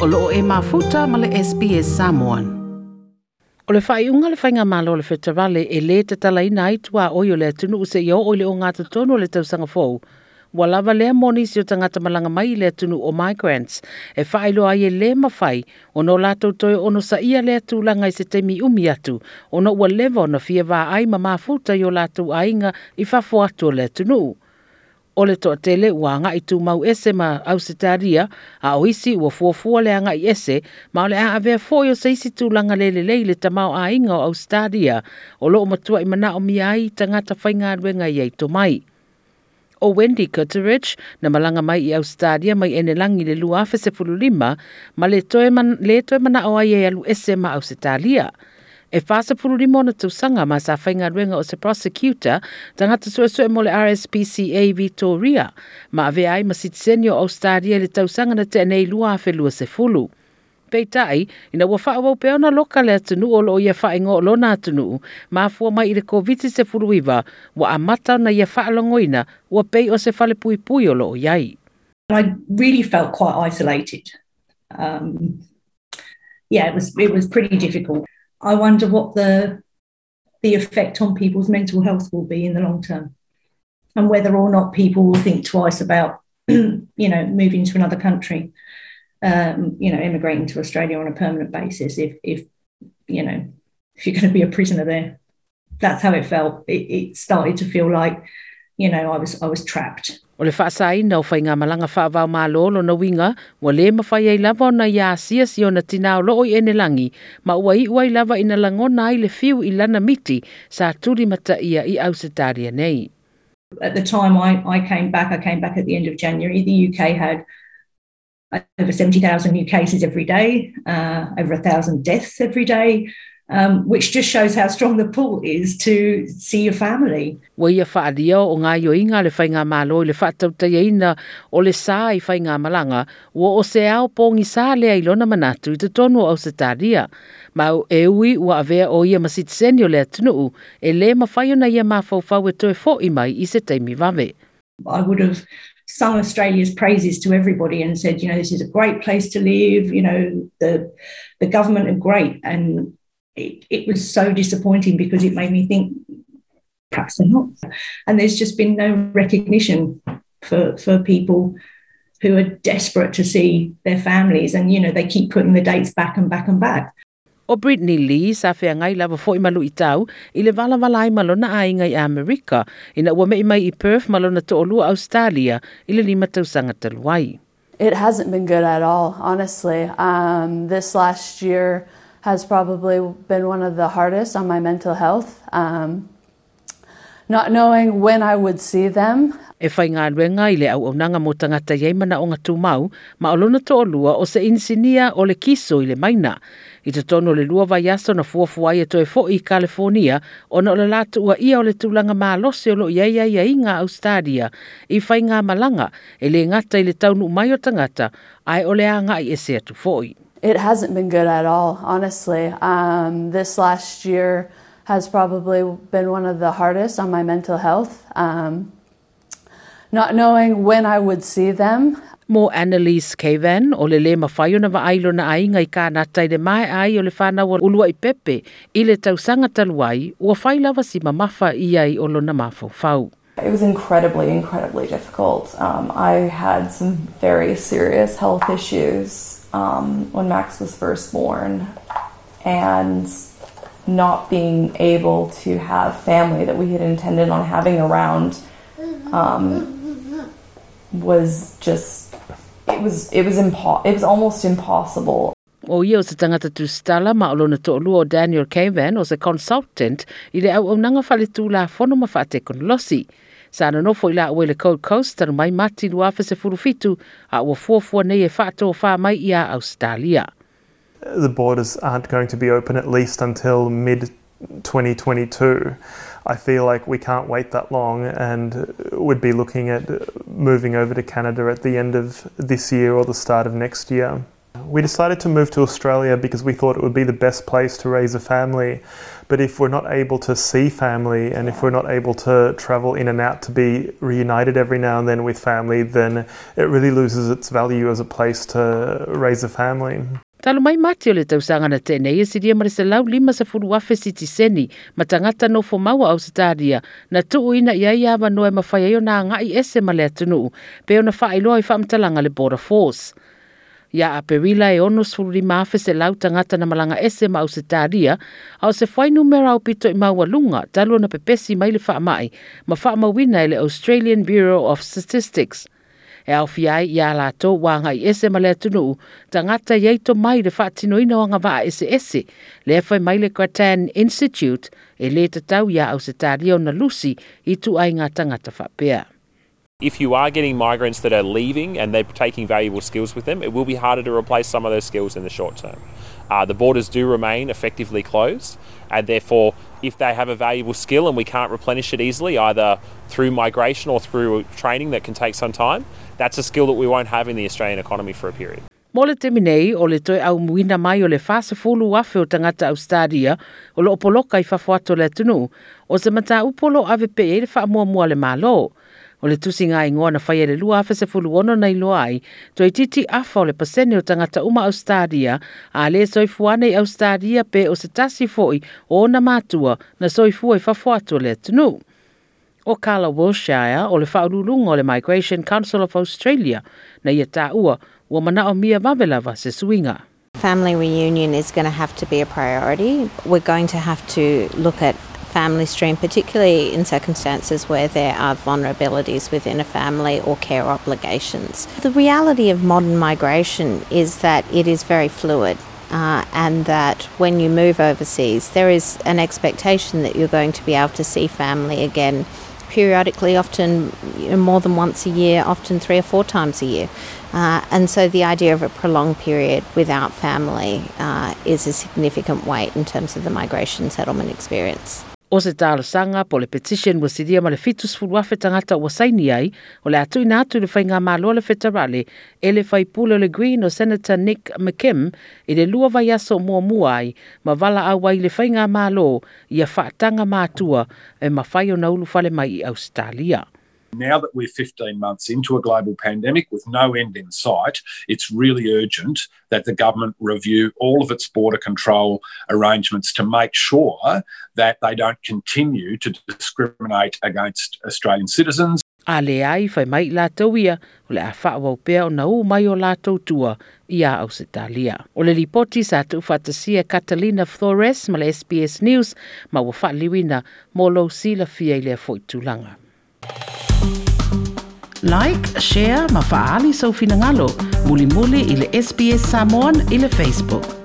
o loo e mafuta ma le SPS Samoan. O le whai unga le whainga malo le whetawale e le te tala ina ai tua oi o le atunu use i o le o ngāta tonu le tausanga fōu. Wa lava lea moni si o tangata malanga mai le atunu o migrants e whailo ai e le mawhai o no lātou toi ono sa ia le atulanga i se mi umi atu o no ua lewa na fia wā ai ma mafuta i o lātou ainga i whafo atu o le atunu o le toa tele ua anga i mau ese ma au se taria a o isi ua fuafua le anga i ese ma o le a avea fōi o se isi tūlanga lele lei le tamau a inga o Australia o lo o matua i mana o mia ai tangata whainga ruenga i ei mai. O Wendy Cutteridge, na malanga mai i Australia mai ene langi le luafe se fululima, ma le toe, man, le toe mana o ai e alu ese ma au se talia. E whasa puru ni mona sanga ma sa whainga ruenga o se prosecutor tangata sua mo le RSPCA Victoria ma ave ai ma sitsenio o stadia le sanga na te nei lua a lua se fulu. Pei tai, ina ua wha awau peona loka le atunu o lo ia wha ingo lo na atunu, ma fua mai i le COVID se furu iwa, wa a mata na ia wha alongoina, ua pei o se fale pui pui o lo o iai. I really felt quite isolated. Um, yeah, it was it was pretty difficult. I wonder what the the effect on people's mental health will be in the long term, and whether or not people will think twice about, you know, moving to another country, um, you know, immigrating to Australia on a permanent basis. If if you know, if you're going to be a prisoner there, that's how it felt. It, it started to feel like, you know, I was I was trapped. O le whaasaina o whainga malanga whaavau mālolo na winga, wa le mawhai ai lava o na ia sia si o na loo i ene langi, ma ua i uai lava ina langona ai le fiu i lana miti sa turi mata ia i au setaria nei. At the time I, I came back, I came back at the end of January, the UK had over 70,000 new cases every day, uh, over a thousand deaths every day. Um, which just shows how strong the pull is to see your family. Wa ia whaadia o ngā le whainga mālo i le whaatautai o le sā i whainga malanga, wa o se ao pōngi sā lea i lona manatu i te tonu au se tāria. Ma o e ui ua avea o ia masit seni o le atunu e le mawhai ia mawhau e toe fo i mai i se teimi. I would have sung Australia's praises to everybody and said, you know, this is a great place to live. You know, the the government are great, and it, it was so disappointing because it made me think perhaps they're not. And there's just been no recognition for, for people who are desperate to see their families. And, you know, they keep putting the dates back and back and back. O Brittany Lee sa fea ngai lava fo i malu i tau, i le vala vala ai malona a inga i Amerika, ina ua mei mai i Perth malona to olua Australia, i le lima tausanga taluai. It hasn't been good at all, honestly. Um, this last year, has probably been one of the hardest on my mental health. Um, not knowing when I would see them. E whai ngā ruenga i le au au nanga mo tangata iei mana o ngā mau, ma o lona to lua o se insinia o le kiso i le maina. I te tono le lua vai aso na fuafua i e toe fo i California, o na o le latu ua ia o le tūlanga mā lose o lo iei iei iei ngā Australia, i whai ngā malanga, e le ngata i le taunu mai o tangata, ai o le a ngā i e se atu foi. It hasn't been good at all, honestly. Um, this last year has probably been one of the hardest on my mental health. Um, not knowing when I would see them. Mo Annalise Cavan o le le mawhai na waailo na ai ngai ka natai le mai ai o le whanau ulua i pepe i le tausanga taluai ua whai lava si mamafa i ai o lo na mafau It was incredibly, incredibly difficult. Um, I had some very serious health issues um, when Max was first born and not being able to have family that we had intended on having around um, was just it was it was impo- it was almost impossible. O ia o se tangata tu stala ma olona to o Daniel Cavan o se consultant i le au au nanga whale tū la whono ma whaate i Gold Coast mati a ua fuafua nei e mai ia Australia. The borders aren't going to be open at least until mid 2022. I feel like we can't wait that long and would be looking at moving over to Canada at the end of this year or the start of next year. We decided to move to Australia because we thought it would be the best place to raise a family. But if we're not able to see family and if we're not able to travel in and out to be reunited every now and then with family, then it really loses its value as a place to raise a family. Talo mai mati o le tausanga na tēnei e siria mare se lau lima sa furu wafe siti seni ma tangata no fo maua au sitaria na tuu ina ia ia ma noe ma whai na ngai ese ma le atunu pe o na whai i whamtalanga le Border Force. Ia a perila e ono suru afe se lau tangata na malanga ese ma au sitaria au se whai numera au pito i maua lunga talo na pepesi mai le wha mai ma wha le Australian Bureau of Statistics – e au fiai i a lato i ese ma le atunuu, tangata i eito mai le whaatino o wanga waa ese ese le e mai le Gratan Institute e le tatau ia au se tārio na lusi i tu ai ngā tangata whapea. If you are getting migrants that are leaving and they're taking valuable skills with them, it will be harder to replace some of those skills in the short term. Uh, the borders do remain effectively closed, and therefore, if they have a valuable skill and we can't replenish it easily, either through migration or through training that can take some time, that's a skill that we won't have in the Australian economy for a period. Mo le temi o le toi au muina mai o le fase fulu wafe o tangata Australia, o le opoloka i fafuato le tunu, o se mata upolo ave pe e le wha mua mua le malo. O le tusi ngā ingoa na whaia le lua afe se fulu ono nei ai, to i titi afa o le pasene o tangata uma Australia, a le soifuane i Australia pe o se tasi foi o na matua na soifua i fafuato le tunu. o Carla Wilshire o le faaulūluga o le Migration Council of Australia na ia taʻua ua ua mana o mia mawelawa se suinga. Family reunion is going to have to be a priority. We're going to have to look at family stream, particularly in circumstances where there are vulnerabilities within a family or care obligations. The reality of modern migration is that it is very fluid. Uh, and that when you move overseas, there is an expectation that you're going to be able to see family again periodically, often you know, more than once a year, often three or four times a year. Uh, and so the idea of a prolonged period without family uh, is a significant weight in terms of the migration settlement experience. O se tāla sanga po le petition wa siria ma le fitus fulu afe tangata wa saini ai, o le atu ina atu le whai ngā mālo le fetarale e le whai pula le green o Senator Nick McKim, i le lua vai aso mua mua ai, ma wala au ai le whai ngā mālo, i a whaatanga mātua, e ma whai o naulu fale mai i Australia. Now that we're 15 months into a global pandemic with no end in sight, it's really urgent that the government review all of its border control arrangements to make sure that they don't continue to discriminate against Australian citizens. A le ai fai mai lātou ia, o le a whaawau pēr o na u mai o lātou tua i a Ausitalia. O le ripoti sa tu whatasia Catalina Flores ma le SBS News ma wa whaaliwina mō lau sila fia i le foi tūlanga. Like, share, ma faali sau finangalo, muli muli i le SBS Samoan i le Facebook.